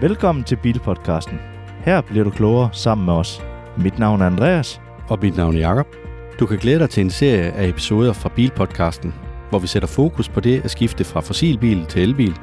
Velkommen til Bilpodcasten. Her bliver du klogere sammen med os. Mit navn er Andreas. Og mit navn er Jakob. Du kan glæde dig til en serie af episoder fra Bilpodcasten, hvor vi sætter fokus på det at skifte fra fossilbil til elbil.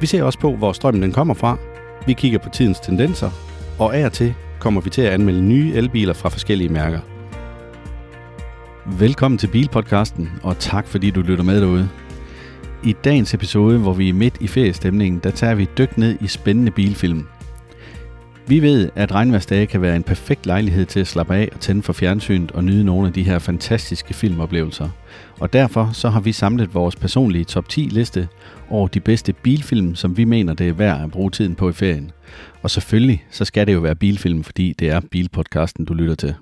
Vi ser også på, hvor strømmen den kommer fra. Vi kigger på tidens tendenser, og af og til kommer vi til at anmelde nye elbiler fra forskellige mærker. Velkommen til Bilpodcasten, og tak fordi du lytter med derude. I dagens episode, hvor vi er midt i feriestemningen, der tager vi et dyk ned i spændende bilfilm. Vi ved, at regnværsdage kan være en perfekt lejlighed til at slappe af og tænde for fjernsynet og nyde nogle af de her fantastiske filmoplevelser. Og derfor så har vi samlet vores personlige top 10 liste over de bedste bilfilm, som vi mener, det er værd at bruge tiden på i ferien. Og selvfølgelig så skal det jo være bilfilm, fordi det er bilpodcasten, du lytter til.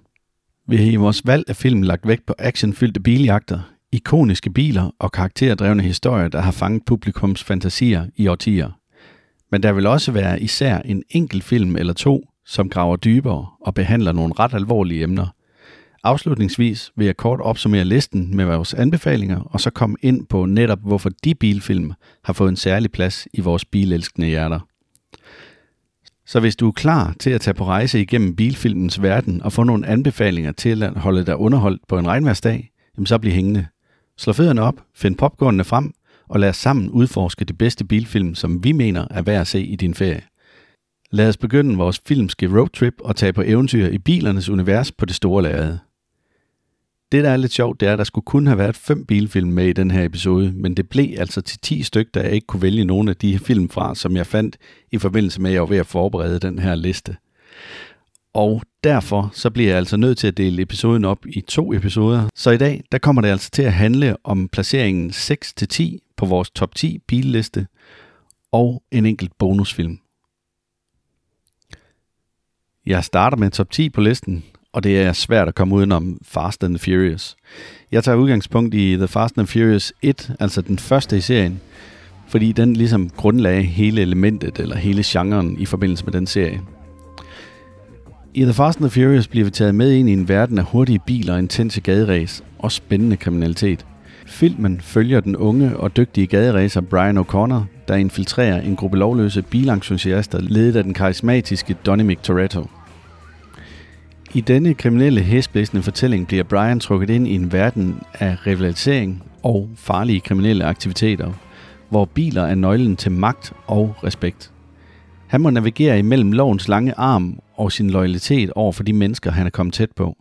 Vi har i vores valg af film lagt vægt på actionfyldte biljagter, ikoniske biler og karakterdrevne historier, der har fanget publikums fantasier i årtier. Men der vil også være især en enkelt film eller to, som graver dybere og behandler nogle ret alvorlige emner. Afslutningsvis vil jeg kort opsummere listen med vores anbefalinger, og så komme ind på netop, hvorfor de bilfilm har fået en særlig plads i vores bilelskende hjerter. Så hvis du er klar til at tage på rejse igennem bilfilmens verden og få nogle anbefalinger til at holde dig underholdt på en regnværsdag, så bliv hængende. Slå fødderne op, find popcornene frem, og lad os sammen udforske de bedste bilfilm, som vi mener er værd at se i din ferie. Lad os begynde vores filmske roadtrip og tage på eventyr i bilernes univers på det store lærred. Det, der er lidt sjovt, det er, at der skulle kun have været fem bilfilm med i den her episode, men det blev altså til 10 stykker, da jeg ikke kunne vælge nogen af de film fra, som jeg fandt i forbindelse med, at jeg var ved at forberede den her liste. Og derfor så bliver jeg altså nødt til at dele episoden op i to episoder. Så i dag, der kommer det altså til at handle om placeringen 6-10 på vores top 10 billiste og en enkelt bonusfilm. Jeg starter med top 10 på listen, og det er svært at komme udenom Fast and the Furious. Jeg tager udgangspunkt i The Fast and Furious 1, altså den første i serien, fordi den ligesom grundlagde hele elementet eller hele genren i forbindelse med den serie. I The Fast and the Furious bliver vi taget med ind i en verden af hurtige biler, intense gaderæs og spændende kriminalitet. Filmen følger den unge og dygtige gaderæser Brian O'Connor, der infiltrerer en gruppe lovløse bilentusiaster ledet af den karismatiske Donny Toretto. I denne kriminelle hæsblæsende fortælling bliver Brian trukket ind i en verden af rivalisering og farlige kriminelle aktiviteter, hvor biler er nøglen til magt og respekt. Han må navigere imellem lovens lange arm og sin loyalitet over for de mennesker, han er kommet tæt på.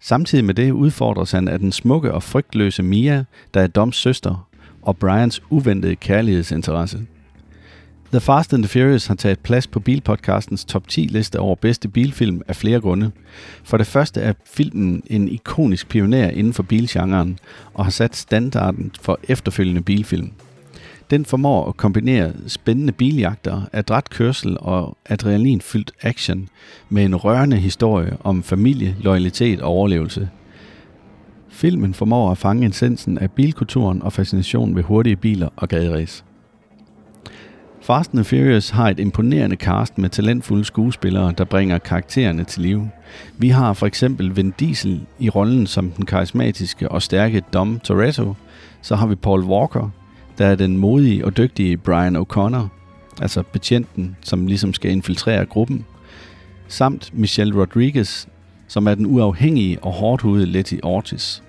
Samtidig med det udfordres han af den smukke og frygtløse Mia, der er Doms søster, og Brians uventede kærlighedsinteresse. The Fast and the Furious har taget plads på Bilpodcastens top 10 liste over bedste bilfilm af flere grunde. For det første er filmen en ikonisk pioner inden for bilgenren og har sat standarden for efterfølgende bilfilm. Den formår at kombinere spændende biljagter, adræt kørsel og adrenalinfyldt action med en rørende historie om familie, loyalitet og overlevelse. Filmen formår at fange essensen af bilkulturen og fascinationen ved hurtige biler og gaderæs. Fast and Furious har et imponerende cast med talentfulde skuespillere, der bringer karaktererne til live. Vi har for eksempel Vin Diesel i rollen som den karismatiske og stærke Dom Toretto. Så har vi Paul Walker, der er den modige og dygtige Brian O'Connor, altså betjenten, som ligesom skal infiltrere gruppen, samt Michelle Rodriguez, som er den uafhængige og hårdhudede Letty Ortiz.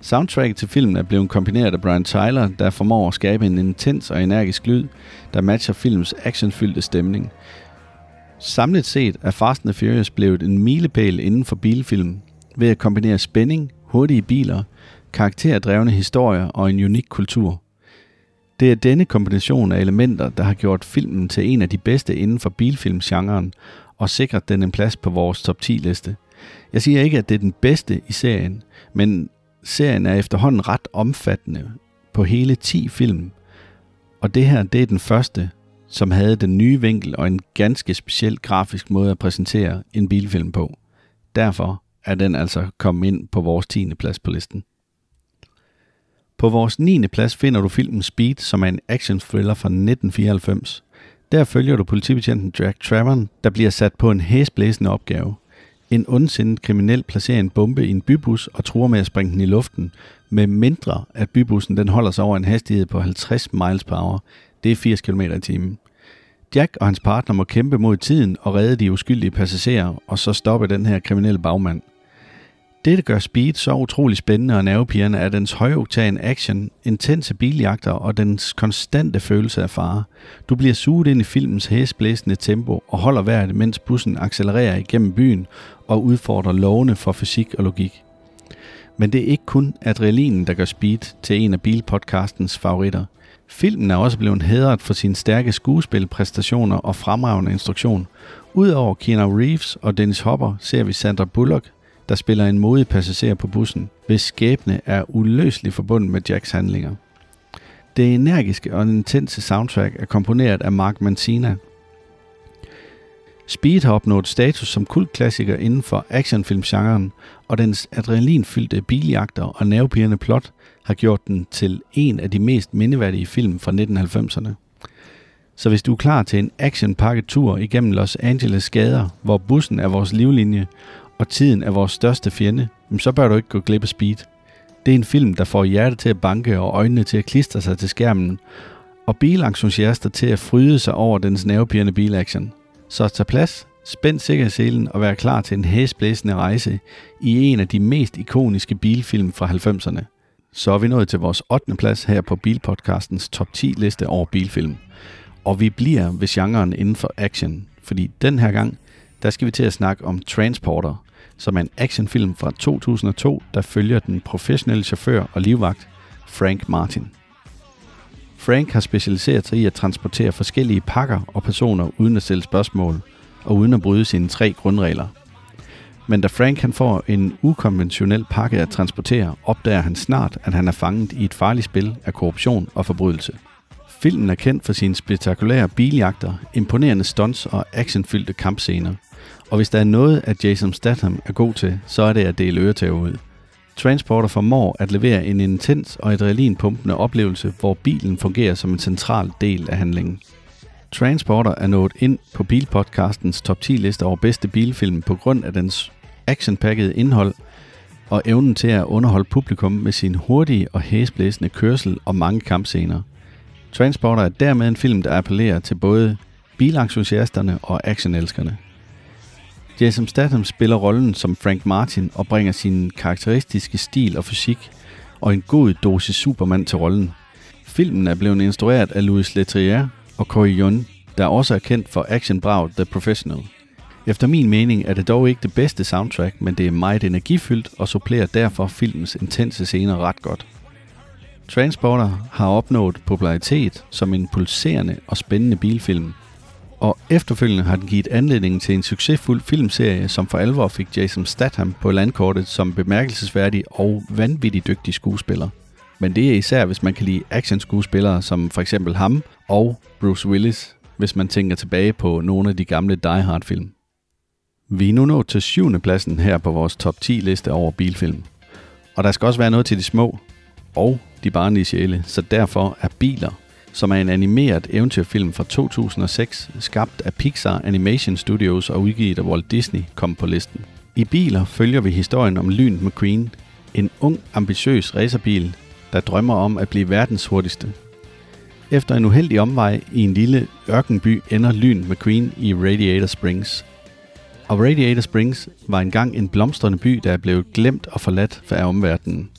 Soundtracket til filmen er blevet kombineret af Brian Tyler, der formår at skabe en intens og energisk lyd, der matcher filmens actionfyldte stemning. Samlet set er Fast and Furious blevet en milepæl inden for bilfilm, ved at kombinere spænding, hurtige biler, karakterdrevne historier og en unik kultur. Det er denne kombination af elementer, der har gjort filmen til en af de bedste inden for bilfilmgenren og sikret den en plads på vores top 10 liste. Jeg siger ikke, at det er den bedste i serien, men serien er efterhånden ret omfattende på hele 10 film. Og det her, det er den første, som havde den nye vinkel og en ganske speciel grafisk måde at præsentere en bilfilm på. Derfor er den altså kommet ind på vores 10. plads på listen. På vores 9. plads finder du filmen Speed, som er en action thriller fra 1994. Der følger du politibetjenten Jack Travern, der bliver sat på en hæsblæsende opgave. En ondsindet kriminel placerer en bombe i en bybus og truer med at springe den i luften, med mindre at bybussen den holder sig over en hastighed på 50 miles per hour. Det er 80 km i timen. Jack og hans partner må kæmpe mod tiden og redde de uskyldige passagerer, og så stoppe den her kriminelle bagmand. Det, der gør Speed så utrolig spændende og nervepirrende, er dens højoktan action, intense biljagter og dens konstante følelse af fare. Du bliver suget ind i filmens hæsblæsende tempo og holder vejret, mens bussen accelererer igennem byen og udfordrer lovene for fysik og logik. Men det er ikke kun adrenalinen, der gør Speed til en af bilpodcastens favoritter. Filmen er også blevet hædret for sine stærke skuespilpræstationer og fremragende instruktion. Udover Keanu Reeves og Dennis Hopper ser vi Sandra Bullock, der spiller en modig passager på bussen, hvis skæbne er uløseligt forbundet med Jacks handlinger. Det energiske og intense soundtrack er komponeret af Mark Mancina. Speed har opnået status som kultklassiker inden for actionfilmgenren, og dens adrenalinfyldte biljagter og nervepirrende plot har gjort den til en af de mest mindeværdige film fra 1990'erne. Så hvis du er klar til en actionpakket tur igennem Los Angeles gader, hvor bussen er vores livlinje, og tiden er vores største fjende, så bør du ikke gå glip af Speed. Det er en film, der får hjertet til at banke og øjnene til at klistre sig til skærmen, og bilentusiaster til at fryde sig over dens nervepirrende bilaction. Så tag plads, spænd sikkerhedsselen og vær klar til en hæsblæsende rejse i en af de mest ikoniske bilfilm fra 90'erne. Så er vi nået til vores 8. plads her på Bilpodcastens top 10 liste over bilfilm. Og vi bliver ved genren inden for action, fordi den her gang, der skal vi til at snakke om Transporter, som er en actionfilm fra 2002, der følger den professionelle chauffør og livvagt Frank Martin. Frank har specialiseret sig i at transportere forskellige pakker og personer uden at stille spørgsmål og uden at bryde sine tre grundregler. Men da Frank han får en ukonventionel pakke at transportere, opdager han snart, at han er fanget i et farligt spil af korruption og forbrydelse. Filmen er kendt for sine spektakulære biljagter, imponerende stunts og actionfyldte kampscener – og hvis der er noget, at Jason Statham er god til, så er det at dele øretæver ud. Transporter formår at levere en intens og adrenalinpumpende oplevelse, hvor bilen fungerer som en central del af handlingen. Transporter er nået ind på Bilpodcastens top 10 liste over bedste bilfilm på grund af dens actionpakkede indhold og evnen til at underholde publikum med sin hurtige og hæsblæsende kørsel og mange kampscener. Transporter er dermed en film, der appellerer til både bilentusiasterne og actionelskerne. Jason Statham spiller rollen som Frank Martin og bringer sin karakteristiske stil og fysik og en god dosis Superman til rollen. Filmen er blevet instrueret af Louis Leterrier og Corey Yun, der også er kendt for actionbrag The Professional. Efter min mening er det dog ikke det bedste soundtrack, men det er meget energifyldt og supplerer derfor filmens intense scener ret godt. Transporter har opnået popularitet som en pulserende og spændende bilfilm, og efterfølgende har den givet anledning til en succesfuld filmserie, som for alvor fik Jason Statham på landkortet som bemærkelsesværdig og vanvittig dygtig skuespiller. Men det er især, hvis man kan lide actionskuespillere som for eksempel ham og Bruce Willis, hvis man tænker tilbage på nogle af de gamle Die Hard film. Vi er nu nået til syvende pladsen her på vores top 10 liste over bilfilm. Og der skal også være noget til de små og de barnlige sjæle, så derfor er biler som er en animeret eventyrfilm fra 2006, skabt af Pixar Animation Studios og udgivet af Walt Disney, kom på listen. I biler følger vi historien om Lyn McQueen, en ung, ambitiøs racerbil, der drømmer om at blive verdens hurtigste. Efter en uheldig omvej i en lille ørkenby ender Lyn McQueen i Radiator Springs. Og Radiator Springs var engang en blomstrende by, der er blevet glemt og forladt af omverdenen.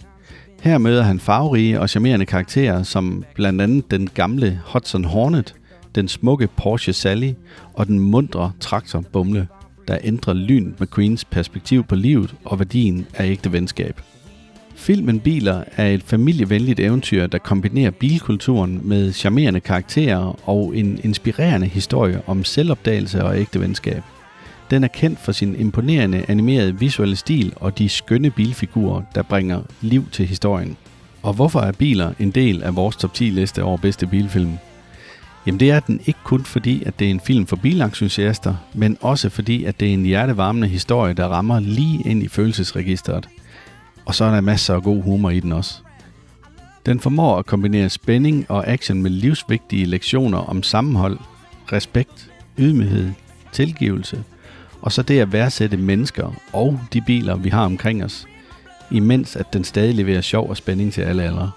Her møder han farverige og charmerende karakterer, som blandt andet den gamle Hudson Hornet, den smukke Porsche Sally og den mundre traktor Bumle, der ændrer lyn med Queens perspektiv på livet og værdien af ægte venskab. Filmen Biler er et familievenligt eventyr, der kombinerer bilkulturen med charmerende karakterer og en inspirerende historie om selvopdagelse og ægte venskab. Den er kendt for sin imponerende animerede visuelle stil og de skønne bilfigurer, der bringer liv til historien. Og hvorfor er biler en del af vores top 10 liste over bedste bilfilm? Jamen det er den ikke kun fordi, at det er en film for bilentusiaster, men også fordi, at det er en hjertevarmende historie, der rammer lige ind i følelsesregisteret. Og så er der masser af god humor i den også. Den formår at kombinere spænding og action med livsvigtige lektioner om sammenhold, respekt, ydmyghed, tilgivelse og så det at værdsætte mennesker og de biler, vi har omkring os, imens at den stadig leverer sjov og spænding til alle aldre.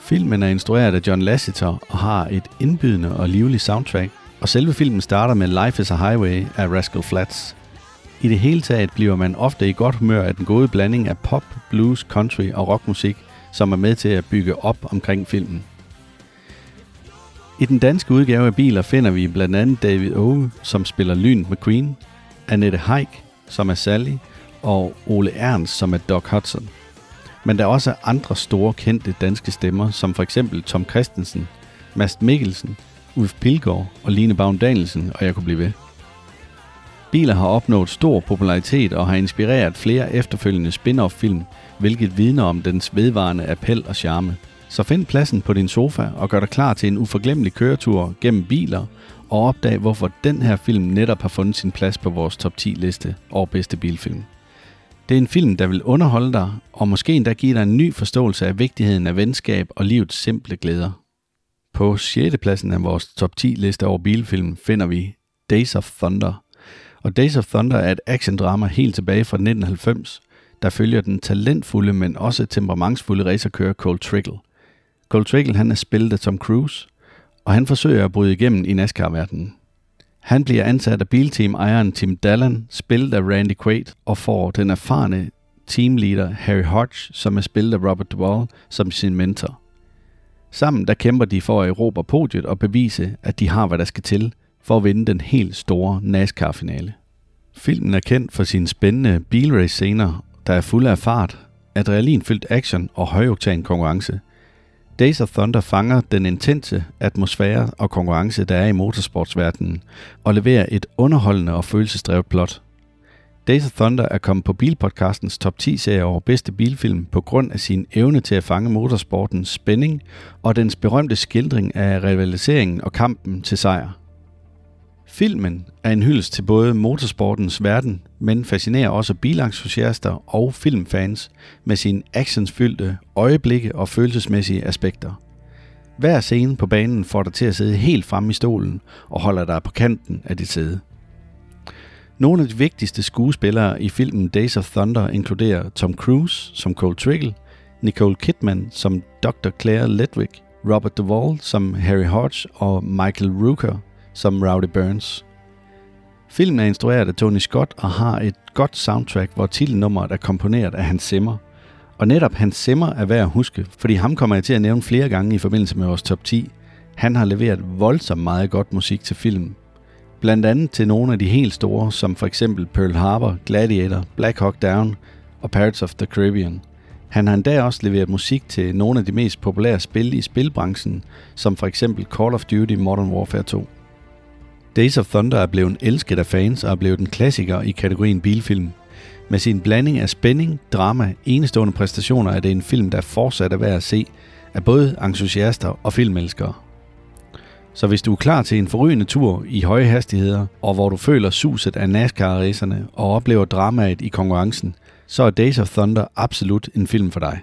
Filmen er instrueret af John Lasseter og har et indbydende og livligt soundtrack, Og selve filmen starter med Life is a Highway af Rascal Flats. I det hele taget bliver man ofte i godt humør af den gode blanding af pop, blues, country og rockmusik, som er med til at bygge op omkring filmen. I den danske udgave af Biler finder vi blandt andet David Owe, som spiller Lyn McQueen, Annette Haik, som er Sally, og Ole Ernst, som er Doc Hudson. Men der er også andre store kendte danske stemmer, som for eksempel Tom Christensen, Mast Mikkelsen, Ulf Pilgaard og Line Baum Danielsen, og jeg kunne blive ved. Biler har opnået stor popularitet og har inspireret flere efterfølgende spin-off-film, hvilket vidner om dens vedvarende appel og charme. Så find pladsen på din sofa og gør dig klar til en uforglemmelig køretur gennem biler og opdag, hvorfor den her film netop har fundet sin plads på vores top 10 liste over bedste bilfilm. Det er en film, der vil underholde dig, og måske endda give dig en ny forståelse af vigtigheden af venskab og livets simple glæder. På 6. pladsen af vores top 10 liste over bilfilm finder vi Days of Thunder. Og Days of Thunder er et actiondrama helt tilbage fra 1990, der følger den talentfulde, men også temperamentsfulde racerkører Cole Trickle. Cole Trickle han er spillet af Tom Cruise, og han forsøger at bryde igennem i NASCAR-verdenen. Han bliver ansat af bilteam-ejeren Tim Dallen, spillet af Randy Quaid, og får den erfarne teamleader Harry Hodge, som er spillet af Robert Duvall, som sin mentor. Sammen der kæmper de for at erobre podiet og bevise, at de har, hvad der skal til for at vinde den helt store NASCAR-finale. Filmen er kendt for sine spændende bilrace-scener, der er fulde af fart, adrenalinfyldt action og højoktan konkurrence – Days of Thunder fanger den intense atmosfære og konkurrence, der er i motorsportsverdenen, og leverer et underholdende og følelsesdrevet plot. Days of Thunder er kommet på Bilpodcastens top 10-serie over bedste bilfilm på grund af sin evne til at fange motorsportens spænding og dens berømte skildring af rivaliseringen og kampen til sejr. Filmen er en hyldest til både motorsportens verden, men fascinerer også bilentusiaster og filmfans med sine actionsfyldte øjeblikke og følelsesmæssige aspekter. Hver scene på banen får dig til at sidde helt fremme i stolen og holder dig på kanten af dit sæde. Nogle af de vigtigste skuespillere i filmen Days of Thunder inkluderer Tom Cruise som Cole Trickle, Nicole Kidman som Dr. Claire Ledwig, Robert Duvall som Harry Hodge og Michael Rooker som Rowdy Burns. Filmen er instrueret af Tony Scott og har et godt soundtrack, hvor titelnummeret er komponeret af Hans Zimmer. Og netop Hans Zimmer er værd at huske, fordi ham kommer jeg til at nævne flere gange i forbindelse med vores top 10. Han har leveret voldsomt meget godt musik til filmen. Blandt andet til nogle af de helt store, som for eksempel Pearl Harbor, Gladiator, Black Hawk Down og Pirates of the Caribbean. Han har endda også leveret musik til nogle af de mest populære spil i spilbranchen, som for eksempel Call of Duty Modern Warfare 2. Days of Thunder er blevet elsket af fans og er blevet en klassiker i kategorien bilfilm. Med sin blanding af spænding, drama, enestående præstationer er det en film, der fortsat er værd at se af både entusiaster og filmelskere. Så hvis du er klar til en forrygende tur i høje hastigheder, og hvor du føler suset af NASCAR-racerne og oplever dramaet i konkurrencen, så er Days of Thunder absolut en film for dig.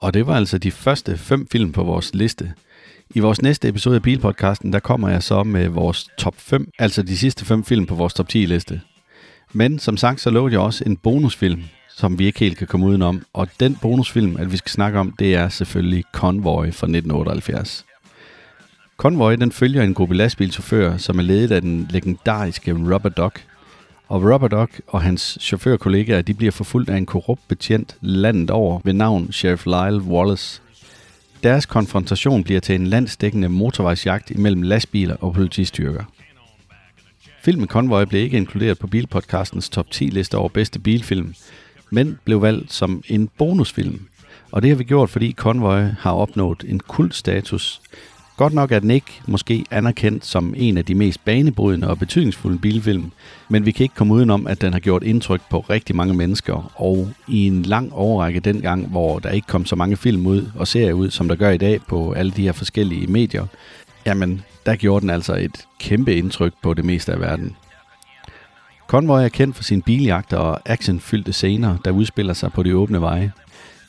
Og det var altså de første fem film på vores liste – i vores næste episode af Bilpodcasten, der kommer jeg så med vores top 5, altså de sidste 5 film på vores top 10 liste. Men som sagt, så lovede jeg også en bonusfilm, som vi ikke helt kan komme udenom. Og den bonusfilm, at vi skal snakke om, det er selvfølgelig Convoy fra 1978. Convoy den følger en gruppe lastbilchauffører, som er ledet af den legendariske Rubber Duck. Og Rubber Duck og hans chaufførkollegaer, de bliver forfulgt af en korrupt betjent landet over ved navn Sheriff Lyle Wallace. Deres konfrontation bliver til en landsdækkende motorvejsjagt imellem lastbiler og politistyrker. Filmen Convoy blev ikke inkluderet på Bilpodcastens top 10 liste over bedste bilfilm, men blev valgt som en bonusfilm. Og det har vi gjort, fordi Convoy har opnået en kultstatus, Godt nok er den ikke måske anerkendt som en af de mest banebrydende og betydningsfulde bilfilm, men vi kan ikke komme udenom, at den har gjort indtryk på rigtig mange mennesker, og i en lang overrække dengang, hvor der ikke kom så mange film ud og serier ud, som der gør i dag på alle de her forskellige medier, jamen, der gjorde den altså et kæmpe indtryk på det meste af verden. Convoy er kendt for sin biljagter og actionfyldte scener, der udspiller sig på de åbne veje.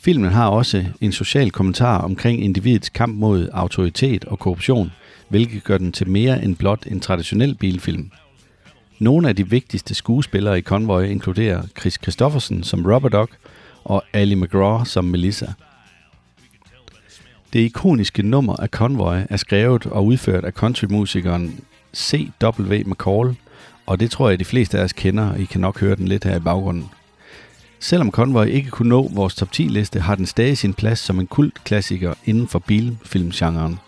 Filmen har også en social kommentar omkring individets kamp mod autoritet og korruption, hvilket gør den til mere end blot en traditionel bilfilm. Nogle af de vigtigste skuespillere i Convoy inkluderer Chris Christoffersen som Robert Dog og Ali McGraw som Melissa. Det ikoniske nummer af Convoy er skrevet og udført af countrymusikeren C.W. McCall, og det tror jeg, de fleste af os kender, og I kan nok høre den lidt her i baggrunden. Selvom Convoy ikke kunne nå vores top 10 liste, har den stadig sin plads som en kultklassiker inden for bilfilmgenren.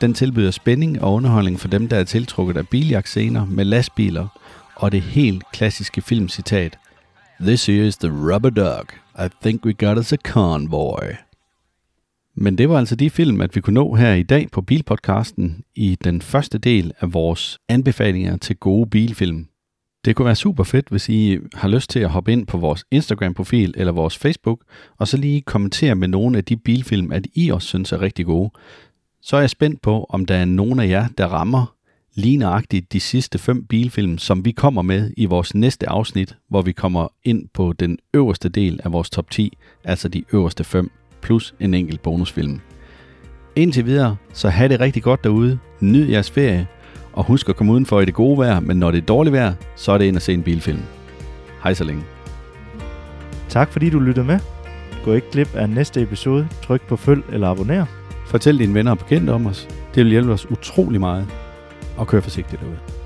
Den tilbyder spænding og underholdning for dem, der er tiltrukket af biljagtscener med lastbiler og det helt klassiske filmcitat This is the rubber dog. I think we got us a convoy. Men det var altså de film, at vi kunne nå her i dag på Bilpodcasten i den første del af vores anbefalinger til gode bilfilm. Det kunne være super fedt, hvis I har lyst til at hoppe ind på vores Instagram-profil eller vores Facebook, og så lige kommentere med nogle af de bilfilm, at I også synes er rigtig gode. Så er jeg spændt på, om der er nogen af jer, der rammer lige nøjagtigt de sidste fem bilfilm, som vi kommer med i vores næste afsnit, hvor vi kommer ind på den øverste del af vores top 10, altså de øverste fem, plus en enkelt bonusfilm. Indtil videre, så have det rigtig godt derude, nyd jeres ferie, og husk at komme udenfor i det gode vejr, men når det er dårligt vejr, så er det ind at se en bilfilm. Hej så længe. Tak fordi du lyttede med. Gå ikke glip af næste episode. Tryk på følg eller abonner. Fortæl dine venner og bekendte om os. Det vil hjælpe os utrolig meget. Og kør forsigtigt derude.